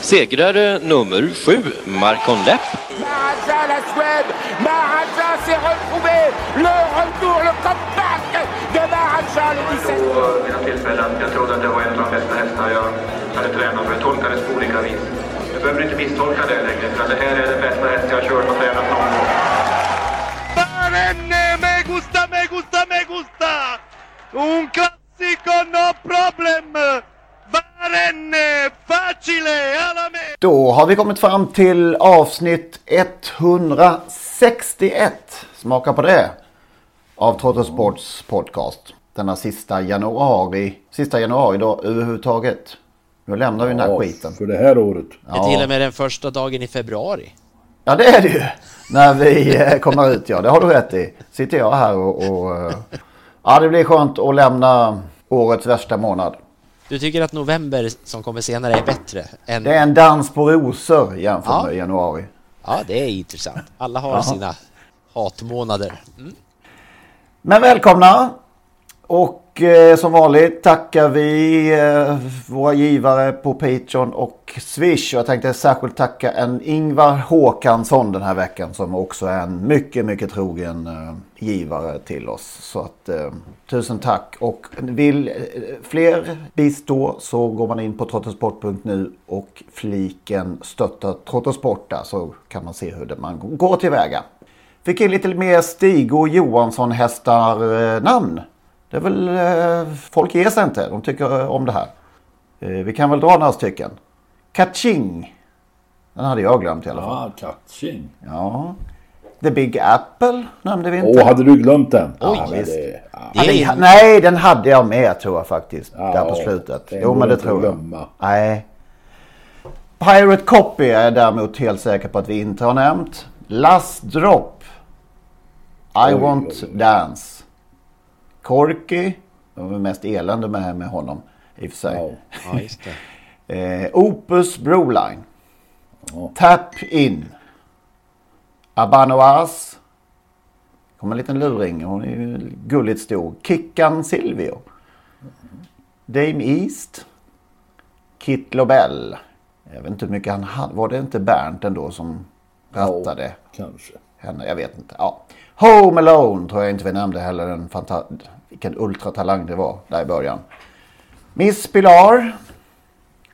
Segrare nummer sju, Marcon Lepp. Maharaja, la Suède Maharaja s'est retrouvé Le retour, le comeback de Maharaja le 17 vid några tillfällen. Jag trodde att det var en av de bästa hästar jag hade tränat för. Det på olika vis. Du behöver inte misstolka det längre, för det här är den bästa häst jag har kört och tränat någon gång. Barenne, me gusta, me gusta, me gusta! Un classico, no problem! Barenne, facile, alla me! Då har vi kommit fram till avsnitt 161. Smaka på det. Av Trottosports podcast. Denna sista januari. Sista januari då överhuvudtaget. Nu lämnar vi den här Ja, skiten. För det här året. Det är till och med den första dagen i februari. Ja det är det ju. När vi eh, kommer ut ja. Det har du rätt i. Sitter jag här och... och eh, ja det blir skönt att lämna årets värsta månad. Du tycker att november som kommer senare är bättre än... Det är en dans på rosor jämfört Ja. med januari. Ja, det är intressant. Alla har sina hatmånader. Mm. Men välkomna! Och eh, som vanligt tackar vi eh, våra givare på Patreon och Swish. Och jag tänkte särskilt tacka en Ingvar Håkansson den här veckan som också är en mycket, mycket trogen eh, givare till oss. Så att eh, tusen tack! Och vill eh, fler bistå så går man in på trottosport.nu och fliken stötta Trottosport där så kan man se hur det man går tillväga. Fick in lite mer Stig och Johansson hästar eh, namn. Det är väl, eh, folk ger sig inte. De tycker eh, om det här. Eh, vi kan väl dra några stycken. Kaching. Den hade jag glömt i alla fall. Ja, Katching. Ja. The Big Apple nämnde vi inte. Åh, hade du glömt den? Oj, ja, visst. det, ja. Det, nej, den hade jag med tror jag faktiskt. Ja, där på slutet. Jo, men det tror jag. glömma. Nej. Pirate Copy är jag däremot helt säker på att vi inte har nämnt. Last Drop. I Oj, Want oj, oj. Dance. Corky. Det var mest elände med, med honom i och för sig. Ja, det. Eh, Opus Broline. Tap In. Abanoas. Kommer en liten luring. Hon är ju gulligt stor. Kickan Silvio. Dame East. Kit Lobel. Jag vet inte hur mycket han hade. Var det inte Bernt ändå som rattade Kanske. henne? Jag vet inte. Ja. Home Alone tror jag inte vi nämnde heller. En fanta- vilken ultratalang det var där i början. Miss Pilar.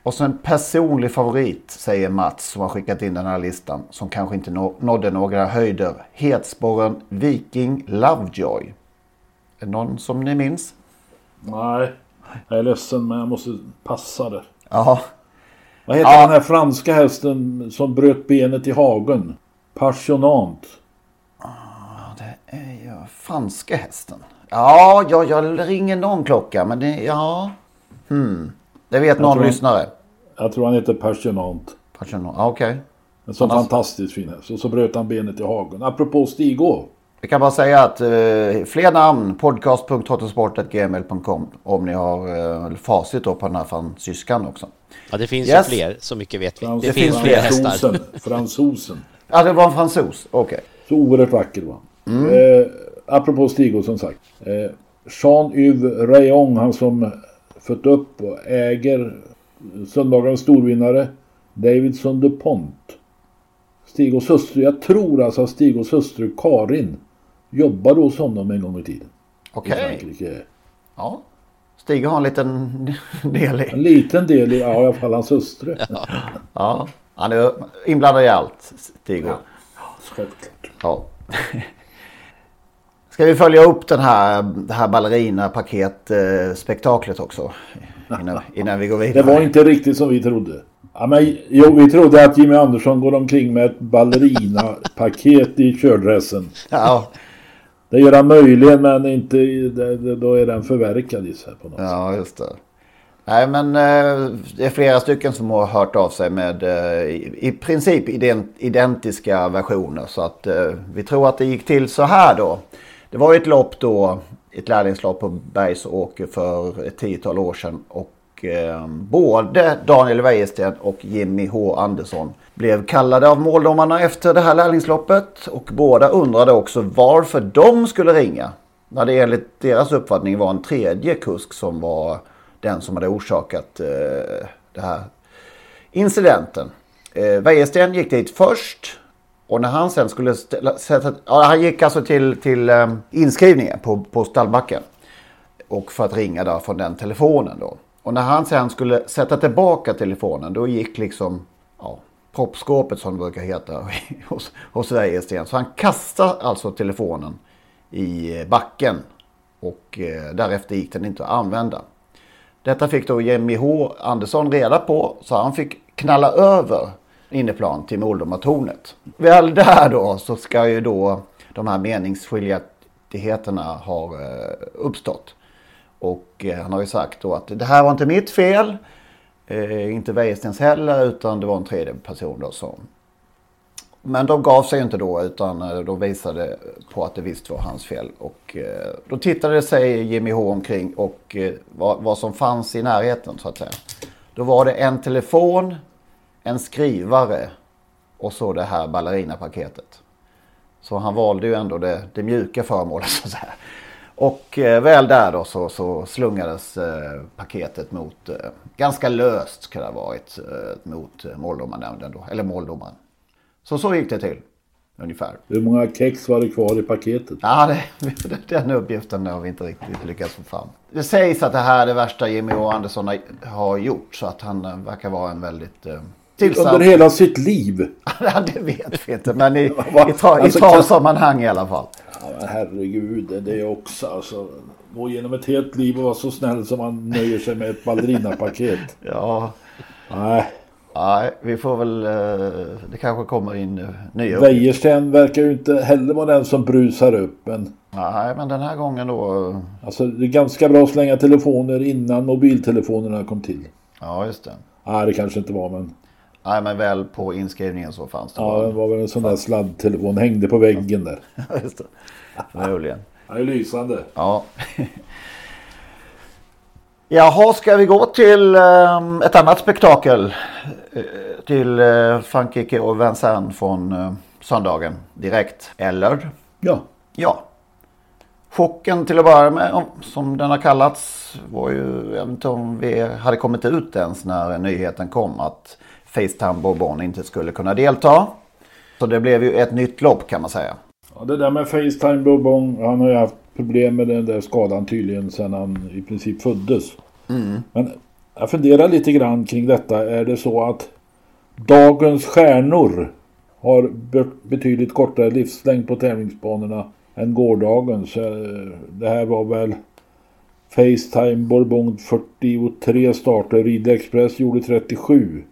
Och så en personlig favorit säger Mats som har skickat in den här listan. Som kanske inte nå- nådde några höjder. Hetsporren Viking Lovejoy. Är det någon som ni minns? Nej, jag är ledsen men jag måste passa det. Ja. Vad heter Ja. den här franska hästen som bröt benet i hagen? Passionant. Franska hästen. Ja, ja, jag ringer någon klocka. Men det, ja. Hmm. Det vet någon tror- lyssnare. Jag tror han heter Passionant. Passion- ja, Okej. En sån Annars- fantastiskt fin häst. Och så bröt han benet i hagen. Apropå Stig-Å. Vi kan bara säga att eh, fler namn podcast.trottosport.gmail.com om ni har eh, facit då på den här fransyskan också. Ja, det finns Yes. ju fler. Så mycket vet vi. Frans- Det finns fler hästar. Fransosen. Fransosen. Ja, det var en fransos. Okej. Så oerhört vacker han. Mm. Eh, apropå Stig som sagt. Eh, Jean-Yves Rayon, han som fött upp och äger söndagens storvinnare. Davidson DuPont. Stig hustru, jag tror alltså att Stig hustru Karin jobbade hos honom en gång i tiden. Okej. Frankrike. Ja. Stig har en liten del i. En liten del i, ja i alla fall hans hustru. Ja. Han är inblandad i allt, Stig. självklart. Ja. Ska vi följa upp den här, det här ballerina-paket-spektaklet också? Innan, innan vi går vidare. Det var inte riktigt som vi trodde. Ja, men, jo, vi trodde att Jimmy Andersson går omkring med ett ballerina-paket i kördressen. Ja. Det gör han möjligen men inte, då är den förverkad i sig på något Ja, just det. Nej, men eh, det är flera stycken som har hört av sig med eh, i, princip ident, identiska versioner. Så att eh, vi tror att det gick till så här då. Det var ju ett lopp då, ett lärlingslopp på Bergsåker för ett tiotal år sedan. Och eh, både Daniel Wäjersten och Jimmy H Andersson blev kallade av måldomarna efter det här lärlingsloppet. Och båda undrade också varför de skulle ringa. När det enligt deras uppfattning var en tredje kusk som var den som hade orsakat eh, det här incidenten. Eh, Wäjersten gick dit först. Och när han sen skulle ställa, sätta, ja, han gick alltså till, till um, inskrivningen på, på stallbacken. Och för att ringa där från den telefonen då. Och när han sen skulle sätta tillbaka telefonen då gick liksom ja, proppskåpet som det brukar heta hos, hos Wäjersten. Så han kastade alltså telefonen i eh, backen. Och eh, därefter gick den inte att använda. Detta fick då Jimmy H Andersson reda på så han fick knalla över inneplan till Moldomartornet. Väl där då så ska ju då de här meningsskiljaktigheterna ha eh, uppstått. Och eh, han har ju sagt då att det här var inte mitt fel. Eh, inte Wäjerstens heller utan det var en tredje person då som men de gav sig inte då utan eh, de visade på att det visst var hans fel. Och eh, då tittade sig Jimmy H omkring och eh, vad, vad, som fanns i närheten så att säga. Då var det en telefon, en skrivare och så det här ballerinapaketet. Så han valde ju ändå det, det mjuka föremålet så att säga. Och eh, väl där då så, så slungades eh, paketet mot, eh, ganska löst ska det ha varit, mot måldomarnämnden då, eller måldomaren. Så så gick det till. Ungefär. Hur många kex var det kvar i paketet? Ja, det, den uppgiften har vi inte riktigt lyckats få fram. Det sägs att det här är det värsta Jimmy O. Andersson har gjort. Så att han eh, verkar vara en väldigt tillsam... Under hela sitt liv? ja, det vet vi inte. Men i, i, tra, alltså, i travsammanhang i alla fall. Ja, herregud, det är också alltså. Gå igenom ett helt liv och vara så snäll som man nöjer sig med ett ballerinapaket. ja. Nej. Nej, vi får väl... Eh, det kanske kommer in eh, nya Wäjersten verkar ju inte heller vara den som brusar upp. Men... Nej, men den här gången då... Eh, alltså det är ganska bra att slänga telefoner innan mobiltelefonerna kom till. Ja, just det. Nej, det kanske inte var men... Nej, men väl på inskrivningen så fanns det. Ja, det var väl en sån där sladdtelefon. Hängde på väggen där. Ja, just det. Ja, det är lysande. Ja. Jaha, ska vi gå till um, ett annat spektakel? Uh, till uh, Frankrike och Vincennes från uh, söndagen direkt. Eller? Ja. Ja. Chocken till att börja med, som den har kallats, var ju, jag vet inte om vi hade kommit ut ens när nyheten kom att Facetime Bourbon inte skulle kunna delta. Så det blev ju ett nytt lopp kan man säga. Ja, det där med Facetime Bourbon, han har ju haft problem med den där skadan tydligen sedan han i princip föddes. Mm. Men jag funderar lite grann kring detta. Är det så att dagens stjärnor har betydligt kortare livslängd på tävlingsbanorna än gårdagens? Det här var väl Facetime Bourbon 43 starter. Ridley Express gjorde 37.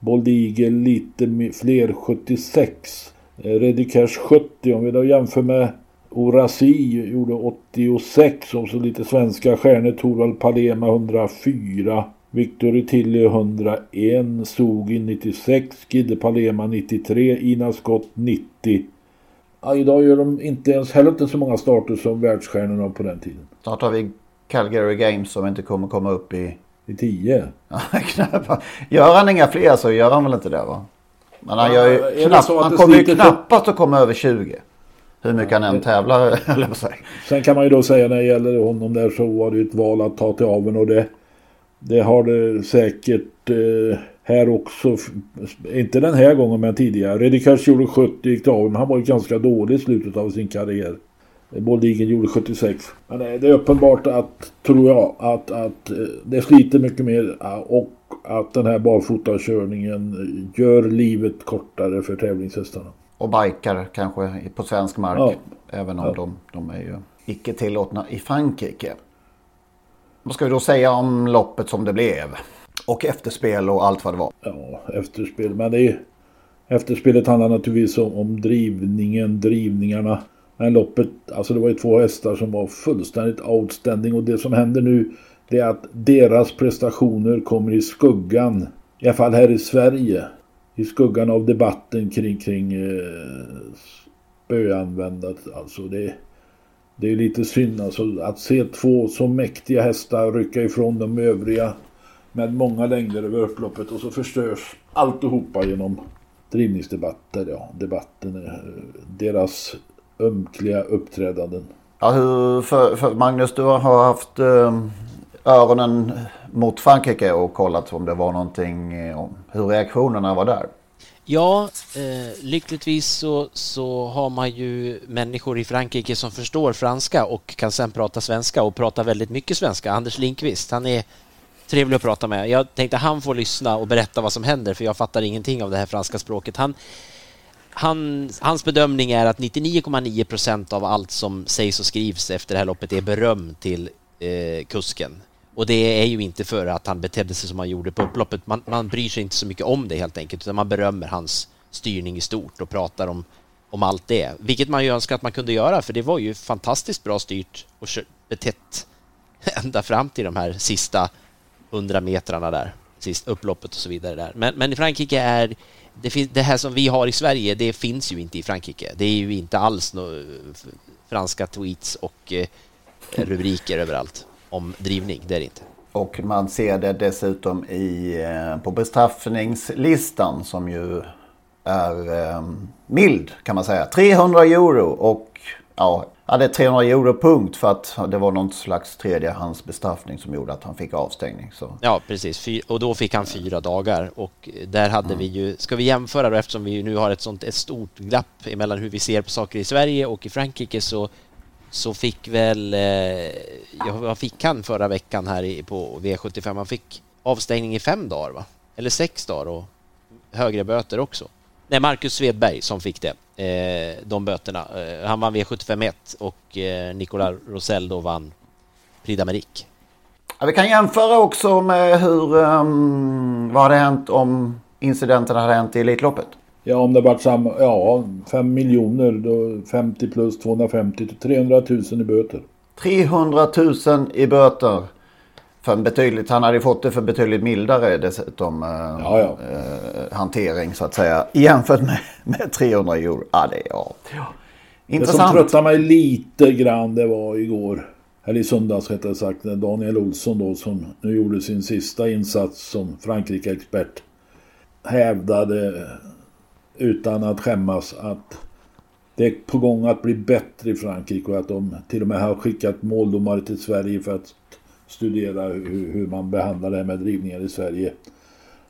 Bold Eagle lite fler 76. Ready Cash 70. Om vi då jämför med Orasi gjorde 86 och så lite svenska stjärnor. Torvald Palema 104. Victor Tilly 101. Sogin 96. Gidde Palema 93. Ina Scott 90. Ja, idag gör de inte ens hälften så många starter som världsstjärnorna på den tiden. Snart har vi Calgary Games som inte kommer komma upp i... I 10? gör han inga fler så gör han väl inte det va? Men han, gör ju knapp, han kommer ju knappast att komma över 20. Hur mycket han än tävlar, eller vad säger. Sen kan man ju då säga när det gäller honom där så var det ett val att ta till aven och det, det har det säkert eh, här också. Inte den här gången men tidigare. Redikers gjorde 70 gick till aven men han var ju ganska dålig i slutet av sin karriär. Boldigen gjorde 76. Men det är uppenbart att, tror jag, att, att eh, det sliter mycket mer och att den här barfotakörningen gör livet kortare för tävlingshästarna. och bikar kanske på svensk mark. Ja. Även om Ja. de, de är ju icke tillåtna i Frankrike. Vad ska vi då säga om loppet som det blev? Och efterspel och allt vad det var. Ja, efterspel. Men det är, efterspelet handlar naturligtvis om, om drivningen, drivningarna. Men loppet, alltså det var ju två hästar som var fullständigt outstanding. Och det som händer nu det är att deras prestationer kommer i skuggan. I alla fall här i Sverige. I skuggan av debatten kring, kring eh, spöanvändandet. Alltså det, det är lite synd alltså att se två så mäktiga hästar rycka ifrån de övriga med många längder över upploppet och så förstörs alltihopa genom drivningsdebatter, ja, debatten, eh, deras ömkliga uppträdanden. Ja, hur, för, för Magnus, du har haft eh, öronen mot Frankrike och kollat om det var någonting, eh, om hur reaktionerna var där. Ja, eh, lyckligtvis så, så har man ju människor i Frankrike som förstår franska och kan sen prata svenska och prata väldigt mycket svenska. Anders Linkvist, han är trevlig att prata med. Jag tänkte han får lyssna och berätta vad som händer för jag fattar ingenting av det här franska språket. Han, han, hans bedömning är att 99,9 procent av allt som sägs och skrivs efter det här loppet är beröm till eh, kusken. Och det är ju inte för att han betedde sig som han gjorde på upploppet. Man, man bryr sig inte så mycket om det helt enkelt, utan man berömmer hans styrning i stort och pratar om, om allt det. Vilket man ju önskar att man kunde göra, för det var ju fantastiskt bra styrt och betett ända fram till de här sista hundra metrarna där, sist upploppet och så vidare där. Men, men i Frankrike är det, finns, det här som vi har i Sverige, det finns ju inte i Frankrike. Det är ju inte alls några franska tweets och eh, rubriker överallt om drivning, det är det inte. Och man ser det dessutom i, eh, på bestraffningslistan som ju är eh, mild kan man säga. 300 euro och ja, ja, det är 300 euro punkt för att det var någon slags tredjehandsbestraffning som gjorde att han fick avstängning. Så. Ja, precis. Och då fick han fyra dagar och där hade vi ju, ska vi jämföra då eftersom vi nu har ett sånt ett stort glapp emellan hur vi ser på saker i Sverige och i Frankrike så så fick väl, eh, ja, vad fick han förra veckan här i, på V75? Han fick avstängning i fem dagar va? Eller sex dagar och högre böter också. Nej, Marcus Svedberg som fick det, eh, de böterna. Eh, han vann V75 1 och eh, Nicolas Rosell då vann Prix d'Amérique. Ja, vi kan jämföra också med hur, ehm, vad hade hänt om incidenten hade hänt i Elitloppet. Ja, om det varit samma, ja, 5 miljoner, då 50 plus 250 till 300 000 i böter. 300 000 i böter. För en betydligt, han hade fått det för betydligt mildare dessutom eh, Ja, ja. eh, hantering så att säga. Jämfört med, med 300 euro. Ja, det är ja. Det som Intressant. tröttade mig lite grann det var igår, eller i söndags rättare sagt, när Daniel Olsson då som nu gjorde sin sista insats som Frankrike-expert hävdade utan att skämmas att det är på gång att bli bättre i Frankrike och att de till och med har skickat måldomare till Sverige för att studera hur, hur man behandlar det här med drivningar i Sverige.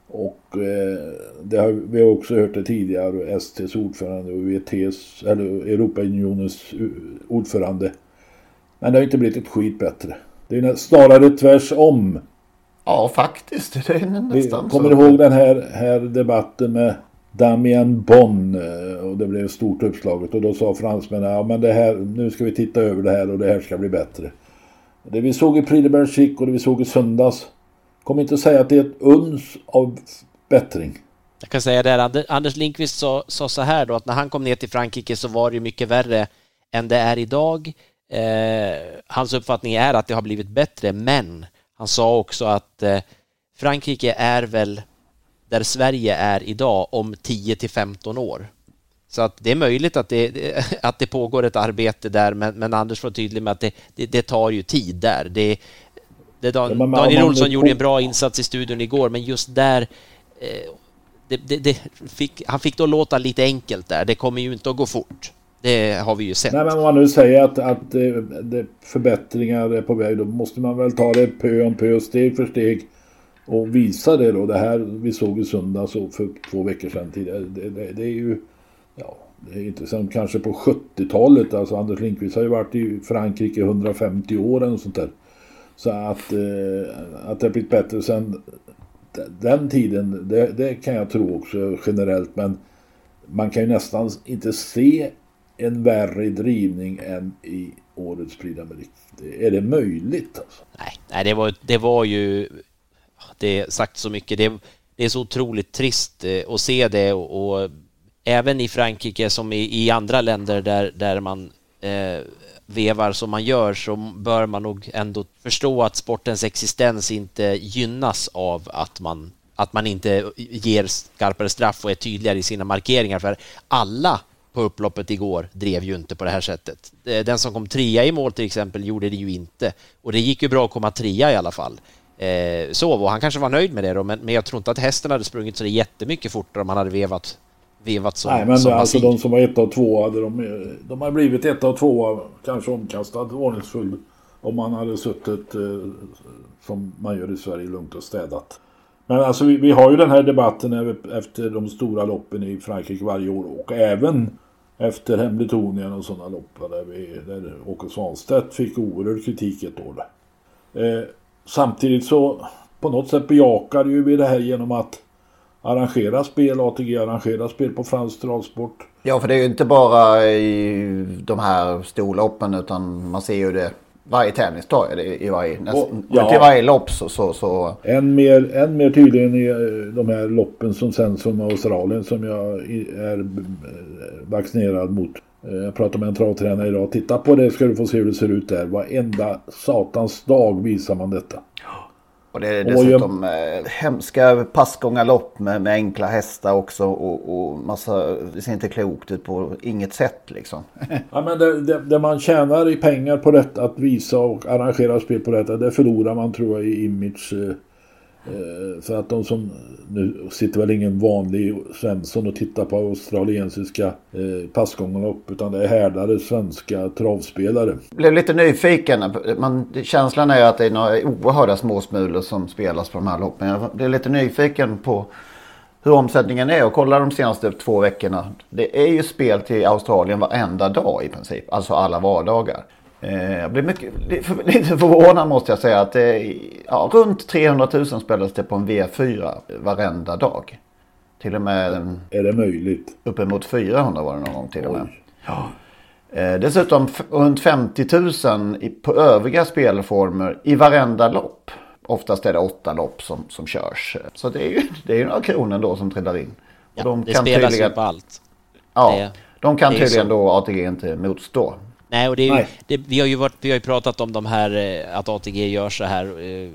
Och eh, det har, vi har också hört det tidigare, STs ordförande och UETs, eller Europaunionens eh, ordförande. Men det har inte blivit ett skit bättre. Det är snarare tvärsom. Ja, faktiskt. Det är Vi nästan kommer så. ihåg den här, här debatten med Damien Bonn eh, och det blev stort uppslaget och då sa fransmännen ja men det här, nu ska vi titta över det här och det här ska bli bättre. Det vi såg i Prix de och det vi såg i söndags kommer inte att säga att det är ett uns av bättring. Jag kan säga det här, Anders Lindqvist sa, sa så här då att när han kom ner till Frankrike så var det ju mycket värre än det är idag. Eh, hans uppfattning är att det har blivit bättre, men han sa också att eh, Frankrike är väl där Sverige är idag om 10 till 15 år. Så att det är möjligt att det, att det pågår ett arbete där, men, men Anders var tydlig med att det, det, det tar ju tid där. Det, det Dan, Ja, Daniel Olsson gjorde en bra insats i studion igår, men just där eh, fick, han fick då låta lite enkelt där. Det kommer ju inte att gå fort. Det har vi ju sett. Nej men om man nu säger att, att eh, förbättringar är på väg då måste man väl ta det pö om pö, steg för steg och visa det då. Det här vi såg i söndags och för två veckor sedan tidigare. Det, det, det är ju ja, det är inte som kanske på 70-talet. Alltså Anders Lindqvist har ju varit i Frankrike 150 år eller något sånt där. Så att, eh, att det har blivit bättre sen den tiden, det, det kan jag tro också generellt. Men man kan ju nästan inte se en värre drivning än i årets Prix d'Amérique. Är det möjligt? Alltså? Nej, nej det, var, det var ju... Det är sagt så mycket. Det, det är så otroligt trist eh, att se det och, och även i Frankrike som i, i, andra länder där, där man eh, vevar som man gör så bör man nog ändå förstå att sportens existens inte gynnas av att man, att man inte ger skarpare straff och är tydligare i sina markeringar. För alla på upploppet igår drev ju inte på det här sättet. Eh, den som kom trea i mål till exempel gjorde det ju inte. Och det gick ju bra att komma trea i alla fall. Eh, så, och han kanske var nöjd med det då, men, men jag tror inte att hästen hade sprungit så det jättemycket fortare om han hade vevat, vevat som Nej, men som alltså de som var ett och två hade de, de har blivit ett och två kanske omkastad ordningsfull om man hade suttit eh, som man gör i Sverige lugnt och städat. Men alltså vi, vi, har ju den här debatten efter de stora loppen i Frankrike varje år och även efter Hemletonien och sådana lopp där, vi, där Åke Svanstedt fick oerhörd kritik ett år. Eh, samtidigt så på något sätt bejakar ju vi det här genom att arrangera spel, ATG arrangerar spel på fransk travsport. Ja, för det är ju inte bara i de här storloppen utan man ser ju det varje det i varje, nästan, ja. till varje lopp så, så, så. Än mer, än mer tydligen i eh, de här loppen som sänds från Australien som jag är eh, vaccinerad mot. Eh, jag pratade med en travtränare idag. Titta på det ska du få se hur det ser ut där. Varenda satans dag visar man detta. Och det är dessutom. Eh, hemska passgångarlopp med, med enkla hästar också och, och massa, det ser inte klokt ut på inget sätt liksom. ja men det, det, det, man tjänar i pengar på detta, att visa och arrangera spel på detta, det förlorar man tror jag i image Eh, Eh, så att de som, nu sitter väl ingen vanlig Svensson och tittar på australiensiska eh, passgångarna upp utan det är härdade svenska travspelare. Blev lite nyfiken. Man, känslan är att det är några oerhörda småsmulor som spelas på de här loppen. Jag blev lite nyfiken på hur omsättningen är och kolla de senaste två veckorna. Det är ju spel till Australien varenda dag i princip. Alltså alla vardagar. Eh, jag blev mycket, lite förvånad måste jag säga att det, ja, runt 300 000 spelas det på en V4 varenda dag. Till och med... Är det möjligt? Uppemot 400 var det någon gång till och med. Ja. Eh, dessutom runt 50 000 på övriga spelformer i varenda lopp. Oftast är det åtta lopp som, som körs. Så det är ju det är några kronor då som trillar in. Ja, de det kan spelas tydligen, ju på allt. Ja, det, de kan tydligen då ATG inte motstå. Nej, och det ju, det, vi, har ju varit, vi har ju pratat om de här, eh, att ATG gör så här eh,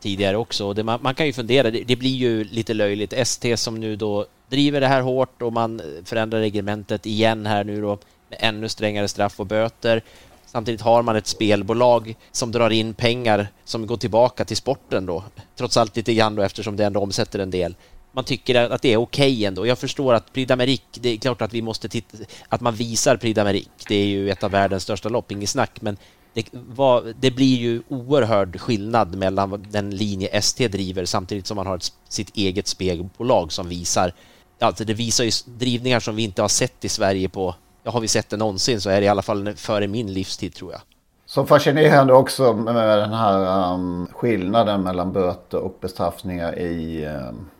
tidigare också. Det, man, man, kan ju fundera, det, det, blir ju lite löjligt. ST som nu då driver det här hårt och man förändrar reglementet igen här nu då med ännu strängare straff och böter. Samtidigt har man ett spelbolag som drar in pengar som går tillbaka till sporten då. Trots allt lite grann då eftersom det ändå omsätter en del man tycker att det är okej okay ändå. Jag förstår att Prix d'Amérique, det är klart att vi måste titta, att man visar Prix d'Amérique. Det är ju ett av världens största lopp, inget snack, men det, var, det, blir ju oerhörd skillnad mellan den linje ST driver samtidigt som man har ett, sitt eget spelbolag som visar, alltså det visar ju drivningar som vi inte har sett i Sverige på, ja, har vi sett det någonsin så är det i alla fall före min livstid tror jag. Så fascinerande också med den här um, skillnaden mellan böter och bestraffningar i um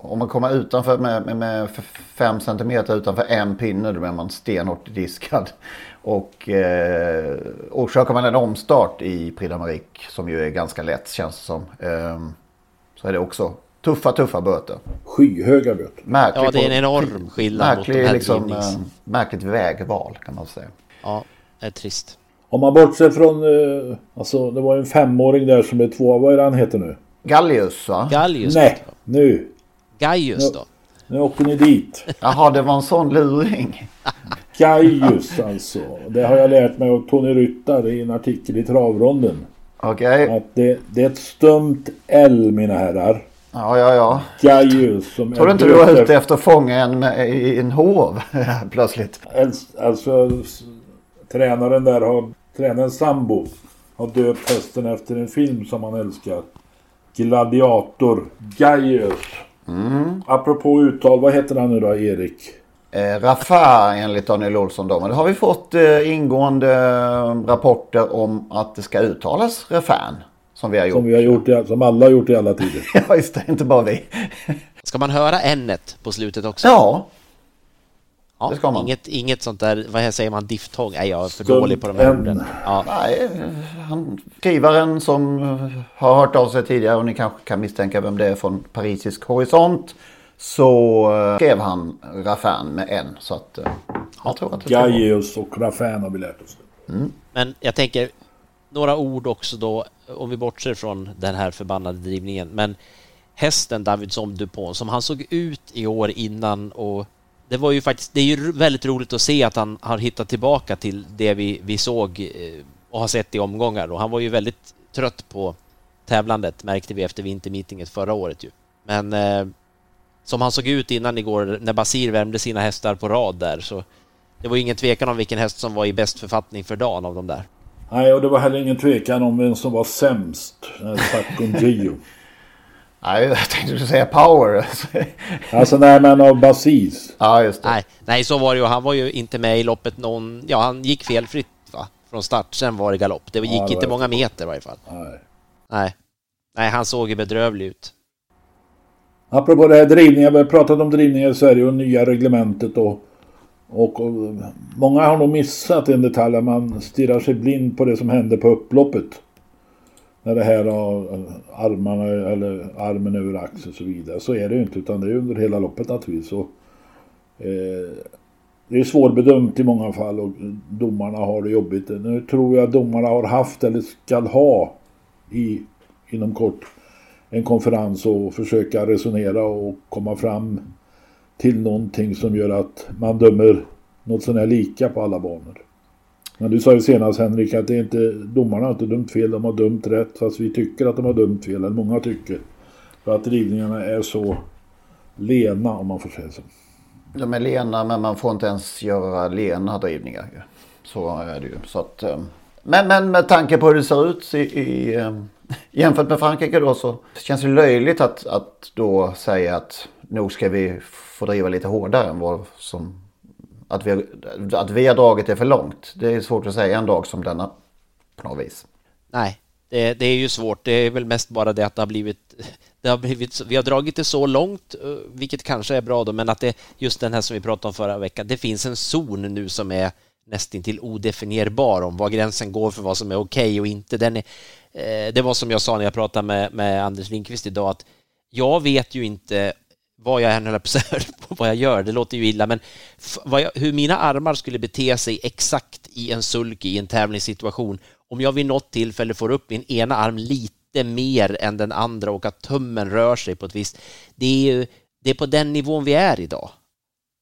om man kommer utanför med, med, med fem centimeter utanför en pinne då blir man stenhårt diskad. Och eh, orsakar man en omstart i Prix d'Amérique som ju är ganska lätt känns det som. Eh, så är det också tuffa, tuffa böter. Skyhöga böter. Märkligt, ja, det är en enorm skillnad märklig, mot de här liksom, eh, Märkligt vägval kan man säga. Ja, det är trist. Om man bortser från, eh, alltså det var en femåring där som är två, vad är det han heter nu? Gallius va? Gallius. Nej, nu. Gaius då? Nu åker ni dit. Jaha, det var en sån luring. Gaius alltså. Det har jag lärt mig av Tony Ryttar i en artikel i Travronden. Okej. Okay. Att det, det, är ett stumt L mina herrar. Ja, ja, ja. Gaius som Tror du inte du var ute efter att fånga en med, i en hov plötsligt? Alltså, tränaren där har, tränaren sambo har döpt hästen efter en film som han älskar. Gladiator Gaius. Mm. Apropå uttal, vad heter han nu då, Erik? Eh, Rafa enligt Daniel Olsson då. Men det har vi fått eh, ingående eh, rapporter om att det ska uttalas Rafan. Som vi har gjort. Som vi har gjort, som alla har gjort i alla tider. ja, just det. Inte bara vi. ska man höra n på slutet också? Ja. Ja, det ska man. Inget, inget sånt där, vad säger man, diftång? Nej, jag är för Skum- dålig på de här en- orden. Ja. Nej, han, skrivaren som har hört av sig tidigare och ni kanske kan misstänka vem det är från Parisisk horisont. Så eh, skrev han Raffin med en. Så att eh, jag tror att det Gaius och Raffin har vi lärt oss. Men jag tänker, några ord också då, om vi bortser från den här förbannade drivningen. Men hästen Davidson Dupont, som han såg ut i år innan och det var ju faktiskt, det är ju väldigt roligt att se att han har hittat tillbaka till det vi, vi såg eh, och har sett i omgångar. Och han var ju väldigt trött på tävlandet märkte vi efter vintermeetinget förra året ju. Men eh, som han såg ut innan igår när Basir värmde sina hästar på rad där så det var ju ingen tvekan om vilken häst som var i bäst författning för dagen av de där. Nej, och det var heller ingen tvekan om vem som var sämst. eh, Facon Gio. Nej, jag tänkte du säga Power. Alltså nej men av Basis. Ja, just Nej, nej, så var det ju. Han var ju inte med i loppet någon... Ja, han gick felfritt va? från start. Sen var det galopp. Det gick Ja, det inte många det. meter i varje fall. Nej. Nej. Nej, han såg ju bedrövlig ut. Apropå det här drivningen, vi har pratat om drivningen i Sverige och nya reglementet och, och, och många har nog missat en detalj man stirrar sig blind på det som hände på upploppet. När det här har armarna eller armen över axeln och så vidare. Så är det ju inte utan det är under hela loppet naturligtvis. Och, eh, det är svårbedömt i många fall och domarna har det jobbigt. Nu tror jag domarna har haft eller ska ha i, inom kort en konferens och försöka resonera och komma fram till någonting som gör att man dömer något sånär lika på alla banor. Men du sa ju senast Henrik att det är inte, domarna har inte dömt fel, de har dömt rätt fast vi tycker att de har dömt fel, eller många tycker. För att drivningarna är så lena om man får säga så. De är lena men man får inte ens göra lena drivningar. Så är det ju. Så att, eh, men, men med tanke på hur det ser ut i, i, eh, jämfört med Frankrike då så känns det löjligt att, att då säga att nog ska vi få driva lite hårdare än vad som att vi, att vi har dragit det för långt. Det är svårt att säga en dag som denna på något vis. Nej, det, det är ju svårt. Det är väl mest bara det att det har blivit... Det har blivit vi har dragit det så långt, eh, vilket kanske är bra då, men att det just den här som vi pratade om förra veckan, det finns en zon nu som är nästintill odefinierbar om var gränsen går för vad som är okej och inte. Den är, eh, det var som jag sa när jag pratade med, med Anders Lindqvist idag, att jag vet ju inte vad jag än höll på att säga, vad jag gör, det låter ju illa, men vad jag, hur mina armar skulle bete sig exakt i en sulky i en tävlingssituation om jag vid något tillfälle får upp min ena arm lite mer än den andra och att tummen rör sig på ett visst... Det är ju det är på den nivån vi är idag.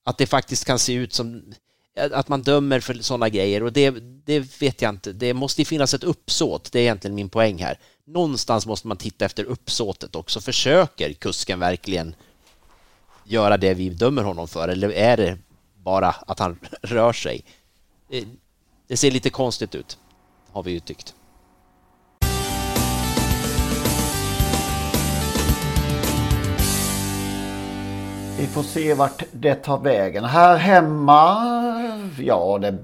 Att det faktiskt kan se ut som att man dömer för sådana grejer och det, det vet jag inte. Det måste ju finnas ett uppsåt, det är egentligen min poäng här. Någonstans måste man titta efter uppsåtet också. Försöker kusken verkligen göra det vi dömer honom för eller är det bara att han rör sig? Det, det ser lite konstigt ut, har vi ju tyckt. Vi får se vart det tar vägen. Här hemma, ja det...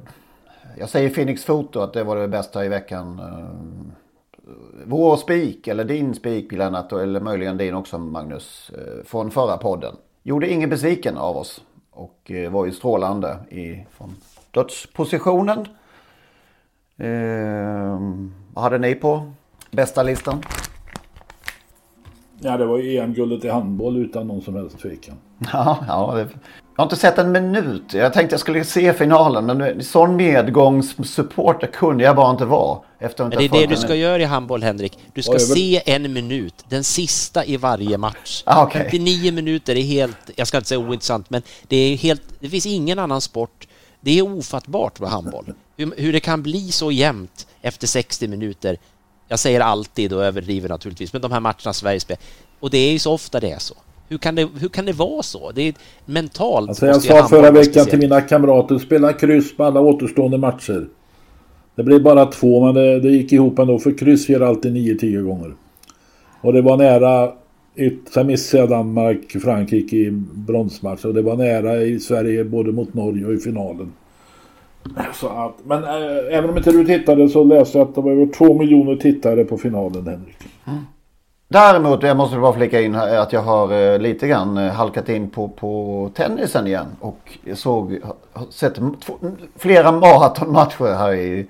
Jag säger Phoenix Foto att det var det bästa i veckan. Eh, vår spik, eller din spik Lennart, eller möjligen din också Magnus, eh, från förra podden. Gjorde ingen besviken av oss. Och eh, var ju strålande i, från dödspositionen. Eh, vad hade ni på bästa listan? Ja, det var ju EM-guldet i handboll utan någon som helst tvekan. Ja, ja det, jag har inte sett en minut. Jag tänkte jag skulle se finalen men sån medgångssupporter kunde jag bara inte vara. Efter att Men det är det du ska göra i handboll, Henrik. Du ska vill- se en minut, den sista i varje match. Ah, okej. 59 minuter är helt, jag ska inte säga ointressant, men det är helt, det finns ingen annan sport. Det är ofattbart med handboll. Hur, hur det kan bli så jämnt efter 60 minuter. Jag säger alltid och överdriver naturligtvis, men de här matcherna Sverige spelar. Och det är ju så ofta det är så. Hur kan det, hur kan det vara så? Det är mentalt. Alltså jag sa förra veckan till mina kamrater, spela kryss på alla återstående matcher. Det blev bara två, men det, det gick ihop ändå, för kryss ger alltid 9-10 gånger. Och det var nära, sen missade jag Danmark, Frankrike i bronsmatch och det var nära i Sverige både mot Norge och i finalen. Så att, men äh, även om inte du tittade så läste jag att det var över två miljoner tittare på finalen Henrik. Mm. Däremot, jag måste bara flika in här, att jag har eh, lite grann eh, halkat in på, på tennisen igen. Och såg, sett två, flera maratonmatcher här i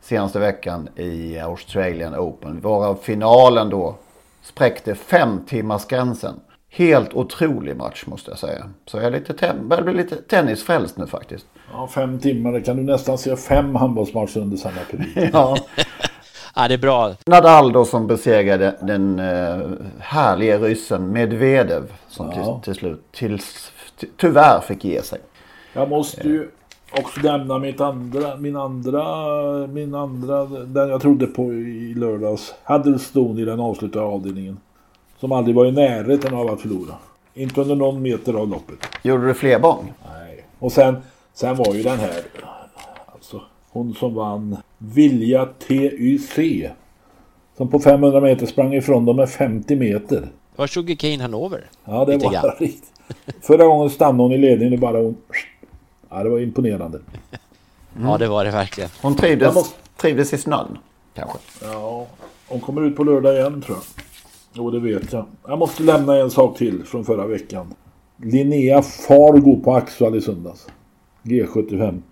senaste veckan i Australian Open. Varav finalen då spräckte fem timmars gränsen. Helt otrolig match måste jag säga. Så jag är lite börjar bli lite tennisfrälst nu faktiskt. Ja, fem timmar, det kan du nästan se fem handbollsmatcher under samma period. Ja. Ja, det är bra. Nadal då som besegrade den uh, härliga ryssen Medvedev. Som till, Ja. till slut tills, ty, tyvärr fick ge sig. Jag måste ju också nämna mitt andra, min andra, min andra, den jag trodde på i lördags. Huddlestone i den avslutade avdelningen. Som aldrig var i närheten av att förlora. Inte under någon meter av loppet. Gjorde du fler bång? Nej. Och sen, sen var ju den här, hon som vann Vilja TYC. Som på 500 meter sprang ifrån dem med 50 meter. Det var Sugarcane Hanover. Ja, det Lite var riktigt. Förra gången stannade hon i ledningen och bara hon... Ja, det var imponerande. Ja, det var det verkligen. Hon trivdes, måste- trivdes i snön. Kanske. Ja, hon kommer ut på lördag igen tror jag. Jo, det vet jag. Jag måste lämna en sak till från förra veckan. Linnea Fargo på Axvall i söndags. G75.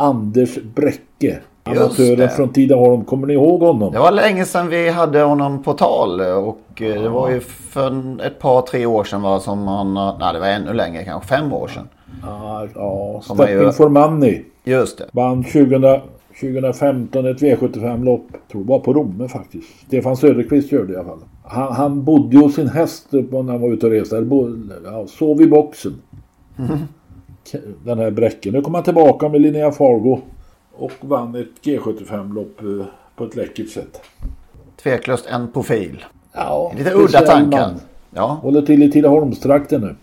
Anders Bräcke. Amatören det. från Tidaholm. Kommer ni ihåg honom? Det var länge sedan vi hade honom på tal. Och eh, det var ju för ett par, tre år sedan va, som han... Nej, det var ännu längre. Kanske fem år sedan. Ja, ja Som är ju- Stepping for Money. Just det. Vann 2000, 2015 ett V75-lopp. Tror bara på Romme faktiskt. Stefan Söderqvist det i alla fall. Han, han bodde hos sin häst när han var ute och reste. Ja, sov i boxen. K- Den här Bräcke. Nu kom han tillbaka med Linnea Fargo. Och vann ett G75-lopp eh, på ett läckert sätt. Tveklöst en profil. Ja, Lite udda tankar. man. Ja. Håller till i Tidaholmstrakten nu.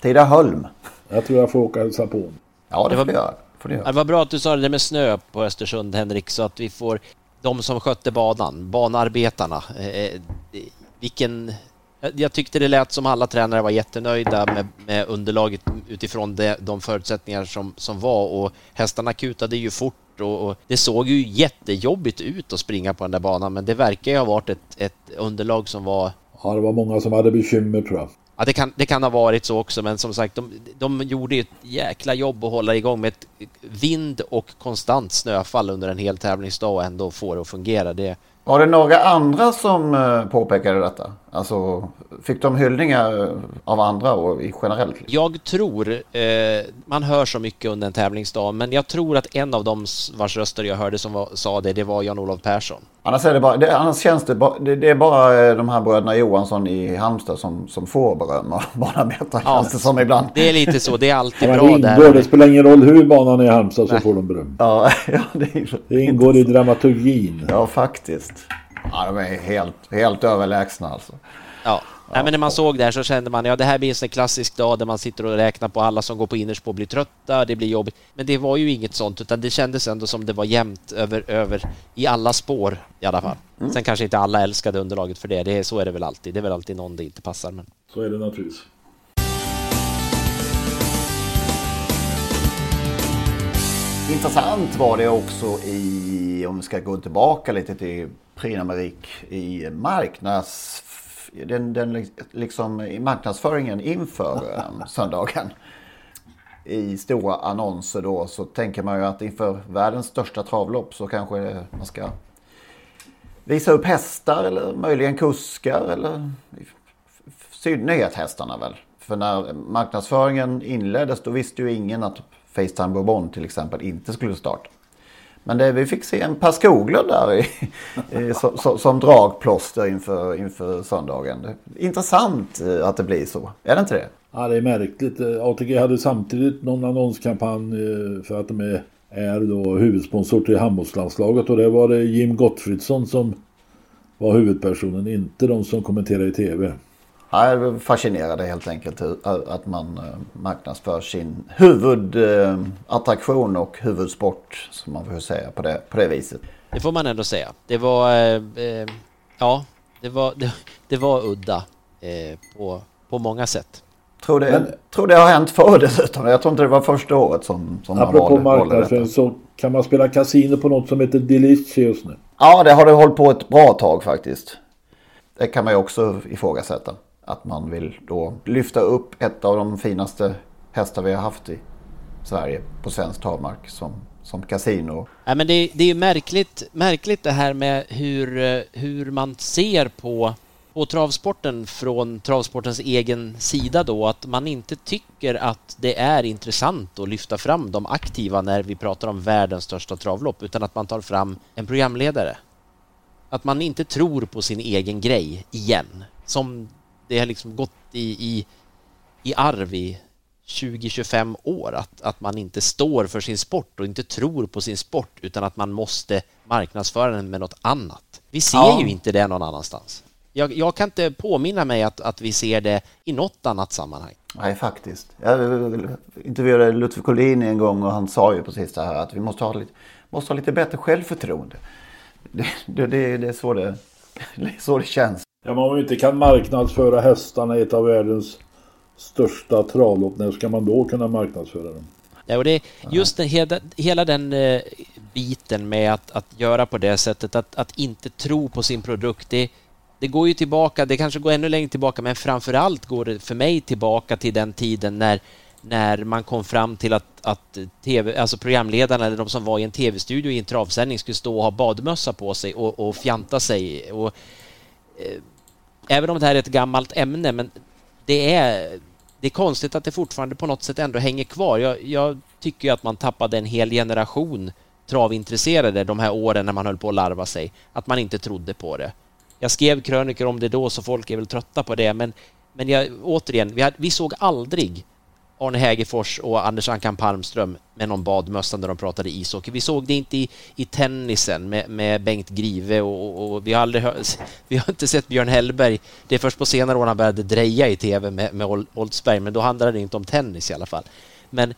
Tidaholm. Jag tror jag får åka och hälsa på honom. Ja, det Det får var- du göra. Det var bra att du sa det där med snö på Östersund, Henrik, så att vi får de som skötte banan, banarbetarna. Eh, vilken... jag- Jag tyckte det lät som alla tränare var jättenöjda med, med underlaget utifrån det, de förutsättningar som, som var och hästarna kutade ju fort och, och det såg ju jättejobbigt ut att springa på den där banan men det verkar ju ha varit ett, ett underlag som var Ja, det var många som hade bekymmer tror jag. Ja, det kan, det kan ha varit så också, men som sagt, de, de gjorde ju ett jäkla jobb att hålla igång med ett vind och konstant snöfall under en hel tävlingsdag och ändå få det att fungera. Det, Var det några andra som eh, påpekade detta? Alltså, fick de hyllningar av andra och i generellt? jag tror, eh, man hör så mycket under en tävlingsdag, men jag tror att en av dem vars röster jag hörde som var, sa det, det var Jan-Olof Persson. Annars, är det bara, det, annars känns det bara, det, det är bara eh, de här bröderna Johansson i Halmstad som, som får beröm av banarbetare. Ja. känns det som ibland. Det är lite så, det är alltid bra det ingår, det där. spelar ingen roll hur banan är i Halmstad så får de beröm. Ja, ja det, är, Det ingår i dramaturgin. ja, faktiskt. Ja, de är helt, helt överlägsna alltså. Ja. Nej, men när man såg det här så kände man ja det här blir en sån klassisk dag där man sitter och räknar på alla som går på innerspår blir trötta, det blir jobbigt. Men det var ju inget sånt utan det kändes ändå som det var jämnt över, över i alla spår i alla fall. Sen kanske inte alla älskade underlaget för det, det är, så är det väl alltid. Det är väl alltid någon det inte passar. Men... Så är det naturligtvis. Intressant var det också i, om vi ska gå tillbaka lite till Prix d'Amérique i marknads, den, den liksom i marknadsföringen inför eh, söndagen. I stora annonser då så tänker man ju att inför världens största travlopp så kanske man ska visa upp hästar eller möjligen kuskar eller i synnerhet hästarna väl. För när marknadsföringen inleddes då visste ju ingen att Facetime Bourbon till exempel inte skulle starta. Men det, vi fick se en Per Skoglund där i, i, som, som, dragplåster inför, inför söndagen. Intressant eh, att det blir så. Är det inte det? Ja, det är märkligt. ATG hade samtidigt någon annonskampanj eh, för att de är, är då huvudsponsor till handbollslandslaget och det var det Jim Gottfridsson som var huvudpersonen, inte de som kommenterade i tv. Ja, Jag är fascinerad helt enkelt att man eh, marknadsför sin huvudattraktion och huvudsport som man får säga på det, på det viset. Det får man ändå säga. Det var, eh, eh, ja, det var, det, det var udda eh, på, på många sätt. Tror det, Men- tror det har hänt förr dessutom. Jag tror inte det var första året som, som man Apropå valde, valde marknadsföring så kan man spela kasino på något som heter Delicious nu. Ja, det har det hållit på ett bra tag faktiskt. Det kan man ju också ifrågasätta. Att man vill då lyfta upp ett av de finaste hästar vi har haft i Sverige på svensk travmark som, som kasino. Ja, men det, det är märkligt, märkligt det här med hur, eh, hur man ser på, på travsporten från travsportens egen sida då, att man inte tycker att det är intressant att lyfta fram de aktiva när vi pratar om världens största travlopp, utan att man tar fram en programledare. Att man inte tror på sin egen grej igen, som det har liksom gått i, i, i arv i 20-25 år att, att man inte står för sin sport och inte tror på sin sport utan att man måste marknadsföra den med något annat. Vi ser Ja. ju inte det någon annanstans. Jag, jag kan inte påminna mig att, att vi ser det i något annat sammanhang. Nej, faktiskt. Jag intervjuade Ludvig Collin en gång och han sa ju precis det här att vi måste ha lite, måste ha lite bättre självförtroende. Det, det, det, det, är så det, det är så det känns. Ja, men om man inte kan marknadsföra hästarna i ett av världens största travlopp, när ska man då kunna marknadsföra dem? Ja, och det, just den, hela, hela den eh, biten med att, att göra på det sättet, att, att inte tro på sin produkt, det, det går ju tillbaka, det kanske går ännu längre tillbaka, men framför allt går det för mig tillbaka till den tiden när, när man kom fram till att, att TV, alltså programledarna eller de som var i en tv-studio i en travsändning skulle stå och ha badmössa på sig och, och fjanta sig. Och, eh, även om det här är ett gammalt ämne, men det är, det är konstigt att det fortfarande på något sätt ändå hänger kvar. Jag, jag tycker ju att man tappade en hel generation travintresserade de här åren när man höll på att larva sig. Att man inte trodde på det. Jag skrev krönikor om det då, så folk är väl trötta på det, men, men jag, återigen, vi, hade, vi såg aldrig Arne Hägerfors och Anders Ankan Palmström med någon badmössa när de pratade ishockey. Vi såg det inte i, i tennisen med, med Bengt Grive och, och, och vi, har aldrig hört, vi har inte sett Björn Hellberg. Det är först på senare år han började dreja i tv med, med Oldsberg, men då handlade det inte om tennis i alla fall. Men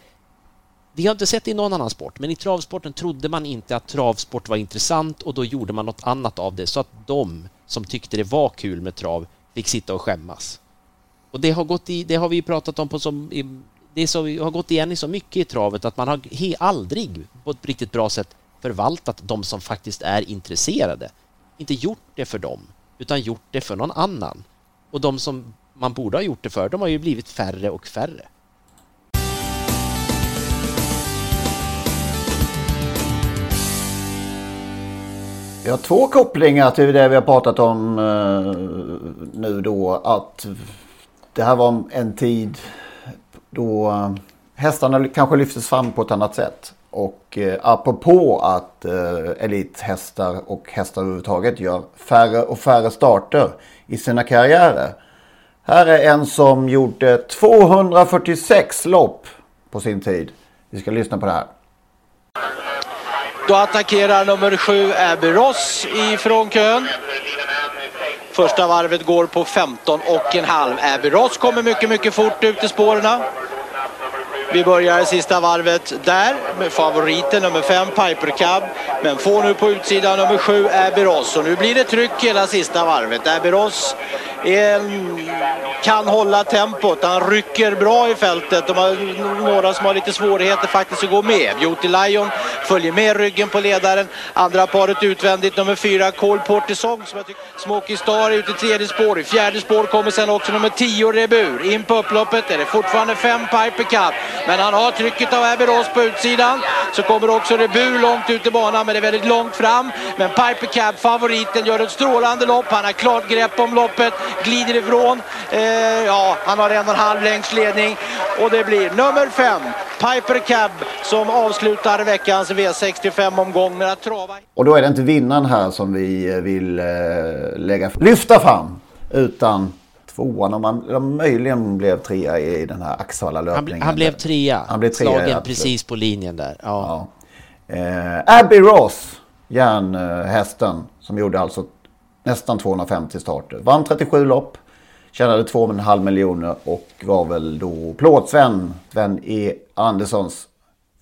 vi har inte sett det i någon annan sport, men i travsporten trodde man inte att travsport var intressant och då gjorde man något annat av det så att de som tyckte det var kul med trav fick sitta och skämmas. Och det har, gått i, det har vi pratat om på som, i, det så, har gått igen i så mycket i travet att man har he, aldrig på ett riktigt bra sätt förvaltat de som faktiskt är intresserade. Inte gjort det för dem, utan gjort det för någon annan. Och de som man borde ha gjort det för, de har ju blivit färre och färre. Vi har två kopplingar till det vi har pratat om eh, nu då. Att det här var en tid då eh, hästarna kanske lyftes fram på ett annat sätt. Och eh, apropå att eh, elithästar och hästar överhuvudtaget gör färre och färre starter i sina karriärer. Här är en som gjorde 246 lopp på sin tid. Vi ska lyssna på det här. Då attackerar nummer sju Abbey Ross ifrån kön. Första varvet går på 15 och en halv. Abbey Ross kommer mycket, mycket fort ut i spåren. Vi börjar sista varvet där med favoriten nummer 5 Piper Cub. Men får nu på utsidan nummer 7 Abbey Ross. Och nu blir det tryck hela sista varvet. Abbey Ross Ehm, kan hålla tempot. Han rycker bra i fältet. De har några som har lite svårigheter faktiskt att gå med. Beauty Lion följer med ryggen på ledaren. Andra paret utvändigt nummer fyra, Cole Portisong som jag tycker Star är ute i tredje spår. I fjärde spår kommer sen också nummer tio, Rebur. In på upploppet är det fortfarande fem Piper Cup. Men han har trycket av Abbey Ross på utsidan. Så kommer också Rebur långt ut i banan men det är väldigt långt fram. Men Piper Cab, favoriten, gör ett strålande lopp. Han har klart grepp om loppet, glider ifrån. Eh, ja, han har en och en halv längds ledning. Och det blir nummer 5, Piper Cab, som avslutar veckans V65-omgång med att trava. Och då är det inte vinnaren här som vi eh, vill eh, lägga, lyfta fram. Utan tvåan om man om möjligen blev trea i, den här Axevalla Han, löpningen. han blev trea, Han blev trea, slagen ja, absolut. precis på linjen där. Ja. Eh, Abbey Ross, järnhästen, som gjorde alltså nästan 250 starter. Vann 37 lopp, tjänade 2,5 miljoner och var väl då plåtsven, Sven E. Anderssons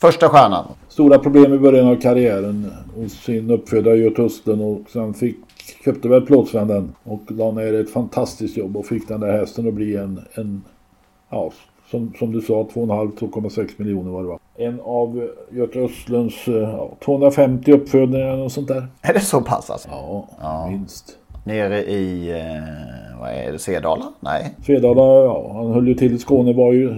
första stjärna. Stora problem i början av karriären hos sin uppfödare Göte Östen och sen fick, köpte väl plåtsven den och la ner ett fantastiskt jobb och fick den där hästen att bli en, en ja, som, som du sa 2,5-2,6 miljoner var det va. En av Göte Östlunds eh, ja, 250 uppfödningar och sånt där. Är det så pass alltså? Ja, minst. nere i, eh, vad är det, Svedala? Nej. Svedala, ja. Han höll ju till i Skåne, var ju eh,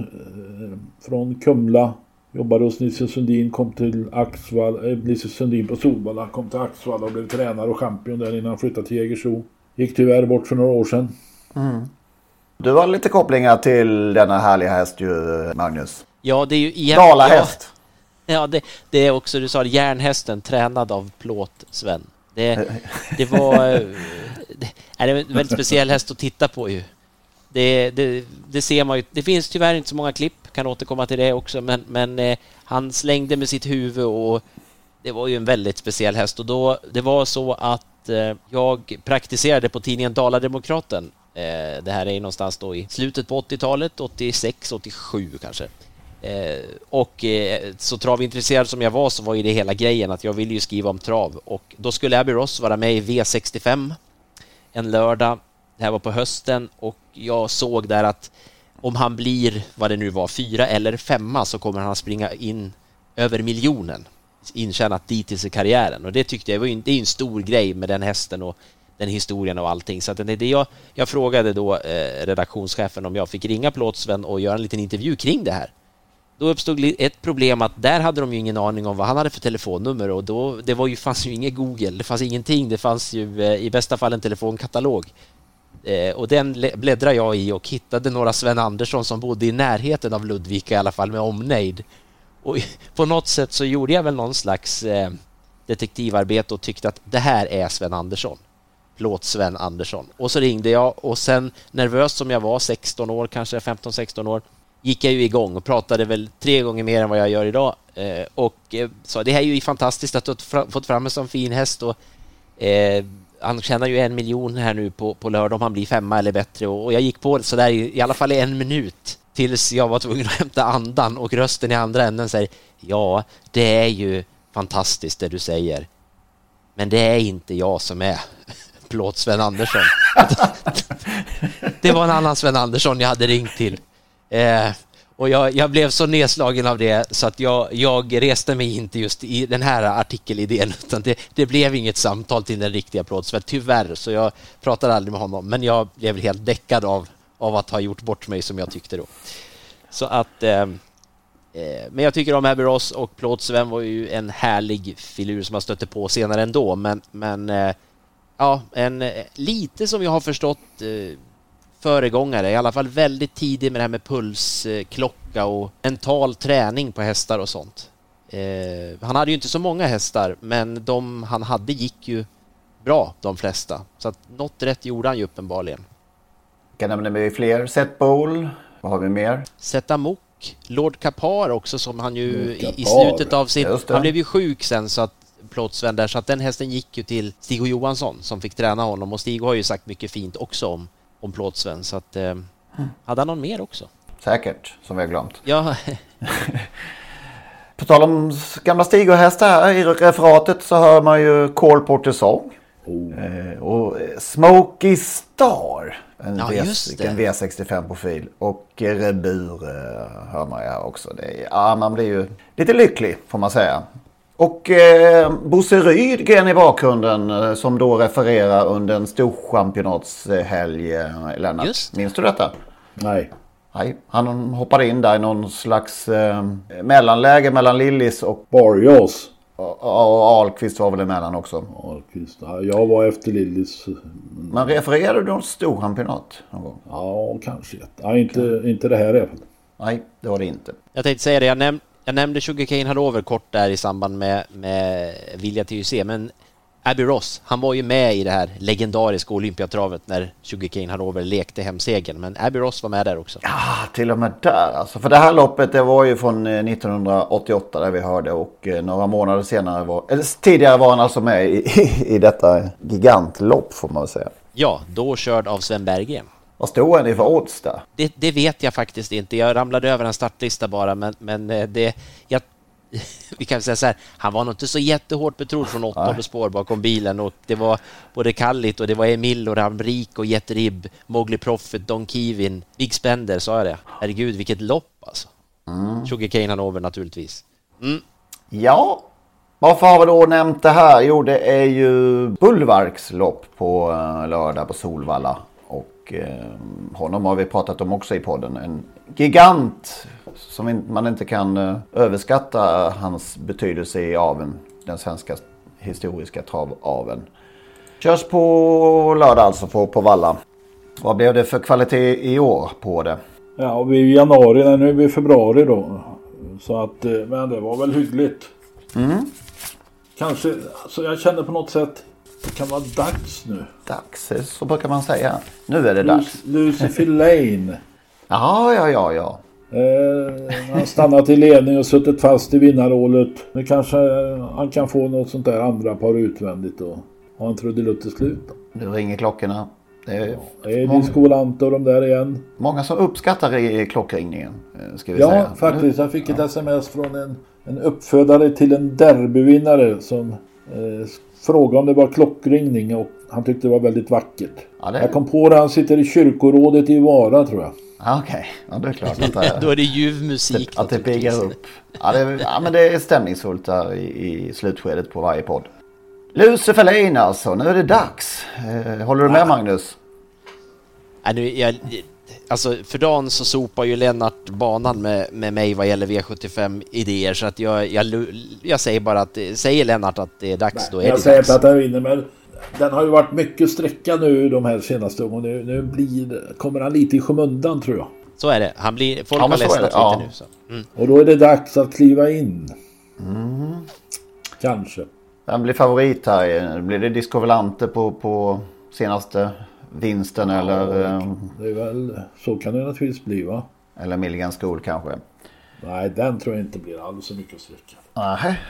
från Kumla. Jobbade hos Nisse Sundin, kom till Axvall, eh, Nisse Sundin på Solvalla, kom till Axvall och blev tränare och champion där innan han flyttade till Jägersro. Gick tyvärr bort för några år sedan. Mm. Du har lite kopplingar till denna härliga häst ju, Magnus. Ja, det är ju... Igen, Dalahäst. Ja, ja det, det är också, du sa järnhästen, tränad av plåt-Sven. Det, det var... eh, Det är en väldigt speciell häst att titta på ju. Det, det, det ser man ju. Det finns tyvärr inte så många klipp, kan återkomma till det också, men, men eh, han slängde med sitt huvud och det var ju en väldigt speciell häst och då, det var så att eh, jag praktiserade på tidningen Dala-Demokraten. Eh, det här är någonstans då i slutet på 80-talet, 86, 87 kanske. Eh, och eh, så travintresserad som jag var så var ju det hela grejen att jag ville ju skriva om trav och då skulle Abbey Ross vara med i V65 en lördag. Det här var på hösten och jag såg där att om han blir, vad det nu var, fyra eller femma så kommer han springa in över miljonen intjänat dittills i karriären och det tyckte jag var ju, det är en stor grej med den hästen och den historien och allting. Så att det, det jag, jag frågade då eh, redaktionschefen om jag fick ringa Plåtsven och göra en liten intervju kring det här. Då uppstod ett problem att där hade de ju ingen aning om vad han hade för telefonnummer och då, det var ju, fanns ju inget Google, det fanns ingenting, det fanns ju eh, i bästa fall en telefonkatalog. Eh, och den bläddrade jag i och hittade några Sven Andersson som bodde i närheten av Ludvika i alla fall med omnejd. Och på något sätt så gjorde jag väl någon slags eh, detektivarbete och tyckte att det här är Sven Andersson. Plåt Sven Andersson. Och så ringde jag och sen nervös som jag var, 16 år kanske, 15-16 år, gick jag ju igång och pratade väl tre gånger mer än vad jag gör idag. Eh, och eh, sa det här är ju fantastiskt att du har fått fram en sån fin häst och eh, han tjänar ju en miljon här nu på, på lördag om han blir femma eller bättre och, och jag gick på det sådär i, i alla fall i en minut tills jag var tvungen att hämta andan och rösten i andra änden säger ja, det är ju fantastiskt det du säger. Men det är inte jag som är plåt Sven Andersson. det var en annan Sven Andersson jag hade ringt till. Eh, och jag, jag blev så nedslagen av det så att jag, jag reste mig inte just i den här artikelidén utan det, det blev inget samtal till den riktiga Plåtsvän, tyvärr, så jag pratade aldrig med honom. Men jag blev helt däckad av, av att ha gjort bort mig som jag tyckte då. Så att... Eh, eh men jag tycker om Abbey Ross och Plåtsven var ju en härlig filur som man stötte på senare ändå, men, men eh, ja, en, eh, lite som jag har förstått eh, föregångare, i alla fall väldigt tidig med det här med pulsklocka och mental träning på hästar och sånt. Eh, han hade ju inte så många hästar, men de han hade gick ju bra, de flesta. Så att något rätt gjorde han ju uppenbarligen. Kan nämna med fler. Set Bowl. Vad har vi mer? Zetamok, Lord Kapar också som han ju Lord i, Kapar, slutet av sin... Han blev ju sjuk sen så att Plåtsven där, så att den hästen gick ju till Stig Johansson som fick träna honom och Stig har ju sagt mycket fint också om, om Plåtsven så att... Eh, hade han någon mer också? Säkert, som vi har glömt. Ja, På tal om gamla Stig och hästar här i referatet så hör man ju Call Porter Song. Eh, och eh, Smokey Star. En, Ja, v, just det. en V65-profil. Och Rebur eh, hör man ju också. Det är, ja, man blir ju lite lycklig får man säga. Och eh, Bosse Rydgren i bakgrunden eh, som då refererar under en storchampionatshelg. Eh, Lennart, Just minns du detta? Nej. Nej, han hoppade in där i någon slags eh, mellanläge mellan Lillis och... Barrios. Och, och Ahlqvist var väl emellan också. Ahlqvist. Ja, Jag var efter Lillis. Men refererade du något storchampionat någon gång? Ja, kanske. Ja, inte, inte det här i alla fall. Nej, det var det inte. jag tänkte säga det. Jag, näm jag nämnde Sugarcane Hanover kort där i samband med, med Vilja till UC, men Abbey Ross, han var ju med i det här legendariska Olympiatravet när Sugarcane Hanover lekte hem segern, men Abbey Ross var med där också. Ah, till och med där alltså. För det här loppet det var ju från eh, 1988 där vi hörde och eh, några månader senare var... Eller tidigare var han alltså med i, i, i detta gigantlopp får man väl säga. Ja, då körd av Sven Berggren. Vad stod han i för odds där? Det, det vet jag faktiskt inte. Jag ramlade över en startlista bara, men, men eh, det... Jag, vi kan säga så här, han var nog inte så jättehårt betrodd från åttonde spår bakom bilen och det var både Kallit och det var Emil och Ramrik och Jet Ribb, Mowgli Profit, Don Kivin, Big Spender, sa jag det? Herregud, vilket lopp alltså. Mm. Sugarcane Hanover naturligtvis. Mm. Ja, Varför har vi då nämnt det här? Jo, det är ju Bullvarks lopp på eh, lördag på Solvalla. Och eh, honom har vi pratat om också i podden. En gigant som man inte kan eh, överskatta hans betydelse i aveln. Den svenska historiska travaveln. Körs på lördag alltså på, på Valla. Vad blev det för kvalitet i år på det? Ja, vi är i januari, nu är vi i februari då. Så att, eh, men det var väl hyggligt. Mm. Kanske, alltså jag känner på något sätt det kan vara dags nu. Dags, så brukar man säga. Nu är det dags. Lucifer Lane. Ja, ja, ja, ja. Eh, han stannat i ledning och suttit fast i vinnarrålet. Nu kanske han kan få något sånt där andra par utvändigt och ha en trudelutt till slut. Då. Nu ringer klockorna. Det är, ja, är Volante och de där igen. Många som uppskattar klockringningen. eh, Ska vi Ja, säga. faktiskt. Jag fick ett sms från en, en uppfödare till en derbyvinnare som eh, frågade om det var klockringning och han tyckte det var väldigt vackert. Ja, det- Jag kom på det, han sitter i kyrkorådet i Vara tror jag. Ja, Okej, ja, det är klart. Att det, Då är det ljuv musik. att det piggar upp. Ja, det, ja, men det är stämningsfullt där i, i slutskedet på varje podd. Lucifer Lane alltså, nu är det dags. Eh, håller du med Magnus? Nej, nu, jag, alltså för dagen så sopar ju Lennart banan med, med mig vad gäller V75-idéer så att jag, jag, jag säger bara att, säger Lennart att det är dags, då är jag det säger dags. inte att han vinner men den har ju varit mycket sträcka nu de här senaste åren. Nu, nu blir, kommer han lite i skymundan tror jag. Så är det. Han blir, folk Ja, har ledsnat det, ja. lite nu. Så. Mm. Och då är det dags att kliva in. Kanske. Vem blir favorit här? Blir det Disco Volante på, på senaste vinsten eller, eh, Det är väl, så kan det naturligtvis bli va? eller Milligan School kanske? Nej, den tror jag inte blir alls så mycket att sträcka. Nej,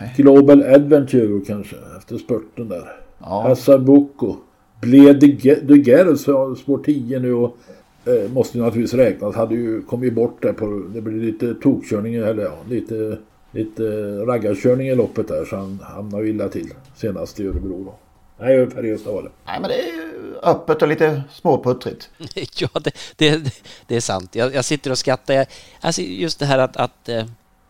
nej. Global Adventure kanske, efter spurten där. Ja. Hasabuco. Blev de Ge- de Gerz har spår 10 nu och eh, måste ju naturligtvis räknas. Hade ju kommit bort där på, det blir lite tokkörning eller ja, lite, lite raggarkörning i loppet där så han hamnar ju illa till senast i Örebro då. Nej, Färjestad var det. Nej, men det är ju öppet och lite småputtrigt. Ja, det, det, det är sant. Jag, jag sitter och skrattar. Jag, alltså just det här att, att eh,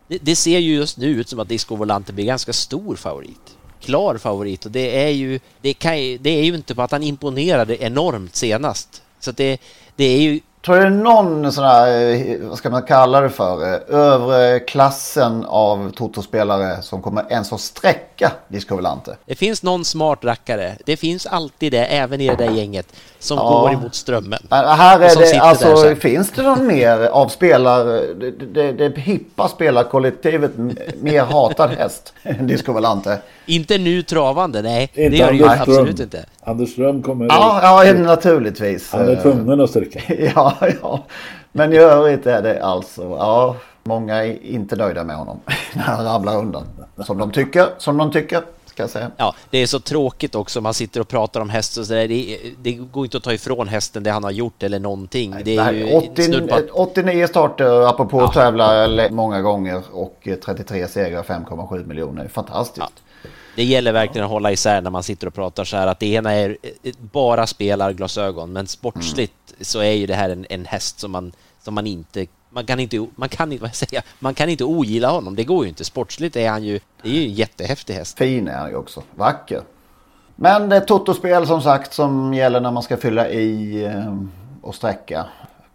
det, det ser ju just nu ut som att Disco Volante blir ganska stor favorit. Klar favorit och det är ju, det kan, det är ju inte på att han imponerade enormt senast. Så att det, det är ju Tror du det är någon sån här, eh, vad ska man kalla det för, eh, övre klassen av Toto-spelare som kommer ens att sträcka Disco Volante? Det finns någon smart rackare. Det finns alltid det, även i det där gänget, som Ja. går emot strömmen. Men Här är det, alltså finns det någon mer av spelare, det, det, det hippa spelarkollektivet mer hatad häst än Disco Volante? Inte nu travande, nej. Inte det gör det ju absolut inte. Anders Ström kommer... Ja, ja naturligtvis. Han är tvungen att sträcka. Ja, ja. Men i övrigt är det alltså, ja, många är inte nöjda med honom när han rabblar undan. Som de tycker, som de tycker, ska jag säga. Ja, det är så tråkigt också. Man sitter och pratar om häst och sådär. Det, det går inte att ta ifrån hästen det han har gjort eller någonting. Det är Nej, 80, snudd på att 89 starter, apropå att tävla le- många gånger och 33 segrar, 5,7 miljoner. Fantastiskt. Det gäller verkligen att hålla isär när man sitter och pratar så här att det ena är eh, bara spelarglasögon, men sportsligt så är ju det här en, en häst som man, som man inte man kan inte, man kan inte, vad säger man kan inte ogilla honom. Det går ju inte. Sportsligt är han ju, det är ju en jättehäftig häst. Fin är han ju också. Vacker. Men det är totospel som sagt som gäller när man ska fylla i eh, och sträcka.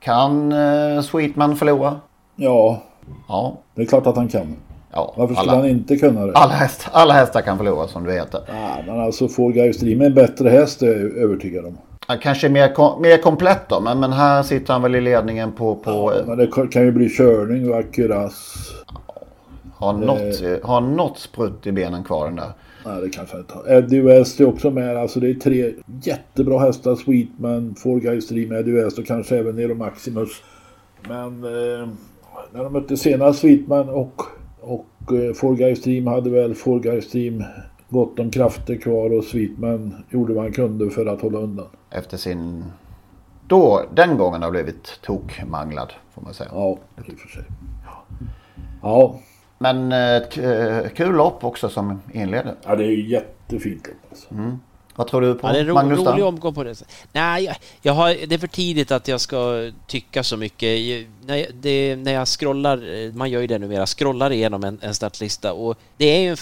Kan eh, Sweetman förlora? Ja, Ja. det är klart att han kan. Ja Varför skulle alla, han inte kunna det? alla, häst, alla hästar kan förlora som du heter. Ja, men alltså får Gaius Dream en bättre häst är jag övertygad om. Han kanske mer, kom, mer komplett då, men, men här sitter han väl i ledningen på... på eh, Men det kan ju bli körning och akkuras. har, något, eh, har något sprutt i benen kvar den där. Nej, det kanske inte har. Eddie West är också med. Alltså det är tre jättebra hästar. Sweetman, Four Guys Dream, Eddie West och kanske även Nero Maximus. Men eh, när de mötte senast Sweetman och, och eh, Dream hade väl Dream gott om krafter kvar och Sweetman gjorde vad han kunde för att hålla undan. Efter sin... Då, den gången har blivit tokmanglad får man säga. Ja, i och för sig. Ja, Men eh, eh, kul lopp också som inleder. ja det är ju jättefint lopp alltså. Vad tror du på Ja, det är en ro, Magnus? rolig omgång på det. Nej, jag, jag har, det är för tidigt att jag ska tycka så mycket. Jag- När jag, det, när jag scrollar, eh, man gör ju det numera, scrollar igenom en, en startlista och det är ju,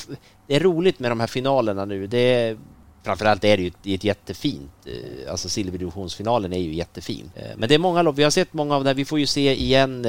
det är roligt med de här finalerna nu. Det är, framförallt är det ju ett, ett jättefint, eh, alltså silverdivisionsfinalen är ju jättefin. Eh, men det är många lopp, vi har sett många av det, vi får ju se igen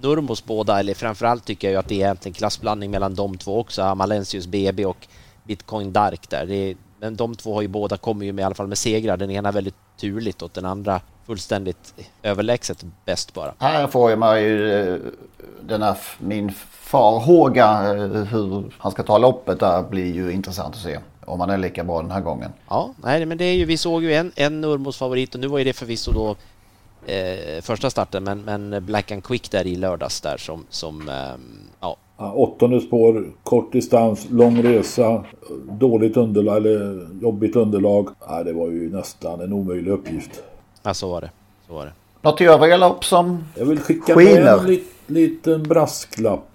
Nurmos båda, eller framförallt tycker jag ju att det är egentligen klassblandning mellan de två också, Amalensius BB och Bitcoin Dark där. Det är, men de två har ju båda kommer ju med i alla fall med segrar. Den ena väldigt turligt och den andra fullständigt överlägset bäst bara. Här får jag mig ju den här, min farhåga hur han ska ta loppet där blir ju intressant att se. Om han är lika bra den här gången. Ja, nej, men det är ju, vi såg ju en, en Nurmos favorit och nu var ju det förvisso då eh, första starten, men, men Black and Quick där i lördags där som, som eh, ja. Åttonde spår, kort distans, lång resa, dåligt underlag eller jobbigt underlag. Ja, det var ju nästan en omöjlig uppgift. Ja, så var det. Så var det. Något i övriga lopp som Jag vill skicka skiner. med en lit, liten brasklapp.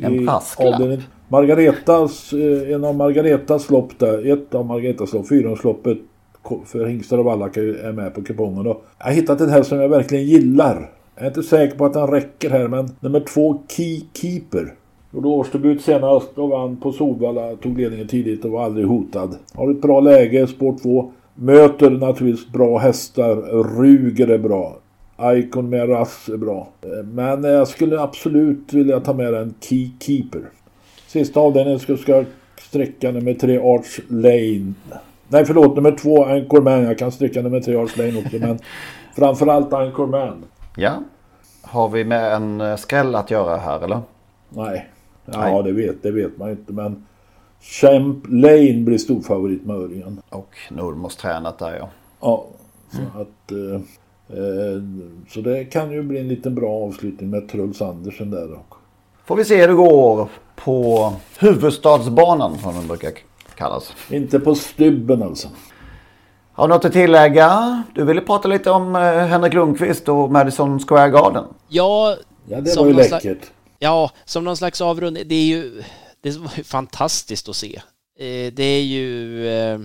En i brasklapp? avdelning- Margaretas, eh, en av Margaretas lopp där, ett av Margaretas lopp, fyraårsloppet ko- för hingstar och vallackar är med på kupongen. då. Jag har hittat en här som jag verkligen gillar. Jag är inte säker på att den räcker här men nummer två Key Keeper. Gjorde årsdebut senast och vann på Solvalla, tog ledningen tidigt och var aldrig hotad. Har ett bra läge, spår 2. Möter naturligtvis bra hästar. Ruger är bra. Icon med Rass är bra. Men jag skulle absolut vilja ta med en Key Keeper. Sista avdelningen ska, ska sträcka nummer tre Arch Lane. Nej förlåt, nummer två Anchorman. Jag kan sträcka nummer tre Arch Lane också men framförallt Anchorman. Ja. Har vi med en skräll att göra här eller? Nej. Ja det vet, det vet man inte men Champ Lane blir stor favorit med Örjan. Och Nordmos tränat där ja. Ja, så att... Eh, eh, så det kan ju bli en liten bra avslutning med Truls Andersen där också. Får vi se hur det går på huvudstadsbanan som den brukar kallas. Inte på stubben alltså. Har du något att tillägga? Du ville prata lite om eh, Henrik Lundqvist och Madison Square Garden. Ja, Ja det var ju läckert. Ja, som någon slags avrundning. Det är ju, det var ju fantastiskt att se. Eh, det är ju eh,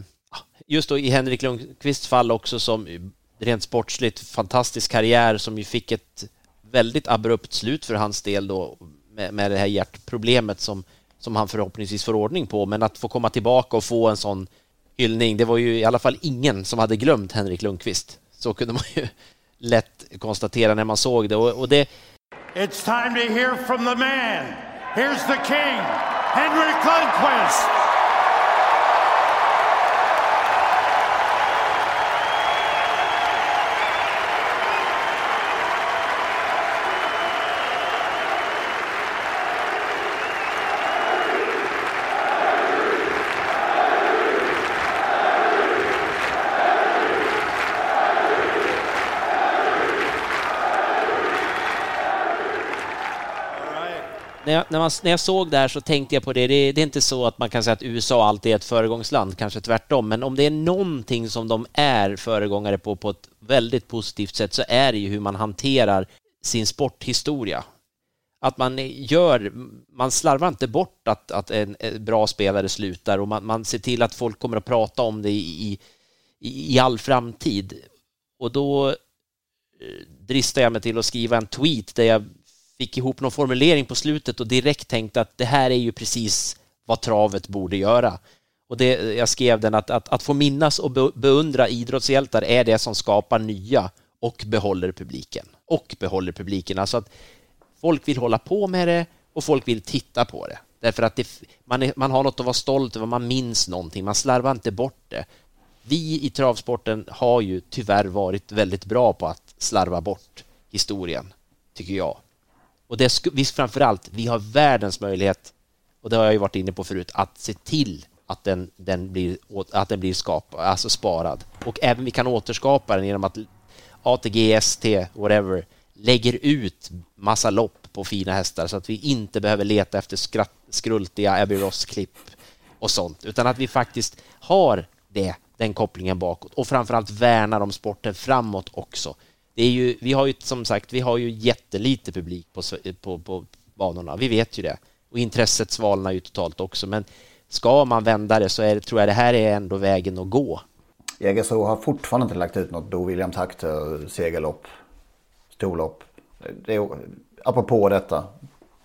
just då i Henrik Lundqvists fall också som rent sportsligt fantastisk karriär som ju fick ett väldigt abrupt slut för hans del då med, med det här hjärtproblemet som, som han förhoppningsvis får ordning på. Men att få komma tillbaka och få en sån hyllning, det var ju i alla fall ingen som hade glömt Henrik Lundqvist. Så kunde man ju lätt konstatera när man såg det. Och, och det, It's time to hear from the man. Here's the king, Henry Lundqvist. När jag, när, man, när jag såg det här så tänkte jag på det. det. Det är inte så att man kan säga att USA alltid är ett föregångsland, kanske tvärtom, men om det är någonting som de är föregångare på på ett väldigt positivt sätt så är det ju hur man hanterar sin sporthistoria. Att man gör, man slarvar inte bort att, att en, en bra spelare slutar och man, man ser till att folk kommer att prata om det i, i, i all framtid. Och då eh, dristar jag mig till att skriva en tweet där jag fick ihop någon formulering på slutet och direkt tänkte att det här är ju precis vad travet borde göra. Och det, jag skrev den att, att, att få minnas och beundra idrottshjältar är det som skapar nya och behåller publiken. Och behåller publiken. Alltså att folk vill hålla på med det och folk vill titta på det. Därför att det, man, är, man har något att vara stolt över, man minns någonting, man slarvar inte bort det. Vi i travsporten har ju tyvärr varit väldigt bra på att slarva bort historien, tycker jag. Och det sku- vi framförallt, vi har världens möjlighet, och det har jag ju varit inne på förut, att se till att den, den blir, att den blir skap, alltså sparad. Och även vi kan återskapa den genom att ATG, ST, whatever, lägger ut massa lopp på fina hästar så att vi inte behöver leta efter skratt, skrultiga Abbey Ross-klipp och sånt, utan att vi faktiskt har det, den kopplingen bakåt och framförallt värnar om sporten framåt också. Det är ju, vi har ju som sagt, vi har ju jättelite publik på, på, på banorna, vi vet ju det. Och intresset svalnar ju totalt också, men ska man vända det så är tror jag det här är ändå vägen att gå. Jägersro har fortfarande inte lagt ut något Bo William Takter segerlopp, storlopp. Det är, apropå detta,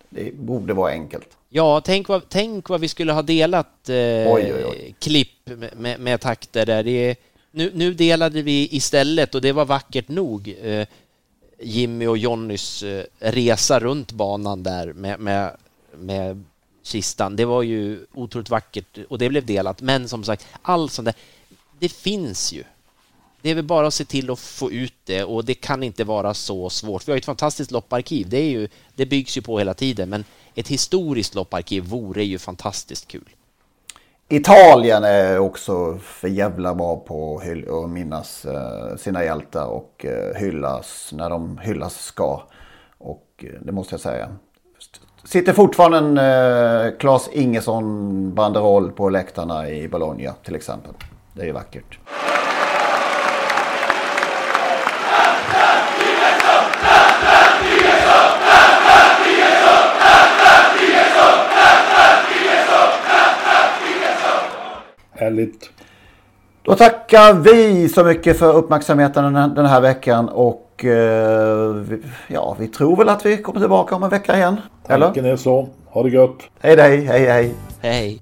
Det borde vara enkelt. Ja, tänk vad, tänk vad vi skulle ha delat eh, Oj, oj, oj. klipp med, med, med takter där. Det är, nu, nu delade vi istället och det var vackert nog. Eh, Jimmy och Jonnys eh, resa runt banan där med, med, med kistan. Det var ju otroligt vackert och det blev delat. Men som sagt, allt sånt där, det finns ju. Det är väl bara att se till att få ut det och det kan inte vara så svårt. Vi har ett fantastiskt lopparkiv. Det, är ju, det byggs ju på hela tiden, men ett historiskt lopparkiv vore ju fantastiskt kul. Italien är också för jävla bra på att minnas eh, sina hjältar och eh, hyllas när de hyllas ska. Och eh, det måste jag säga. Sitter fortfarande en eh, Claes Ingesson banderoll på läktarna i Bologna till exempel. Det är ju vackert. Härligt. Då tackar vi så mycket för uppmärksamheten den här, veckan och eh, vi, ja, vi tror väl att vi kommer tillbaka om en vecka igen. Eller? Tanken är så. Ha det gött. Hej hej, hej hej. Hej.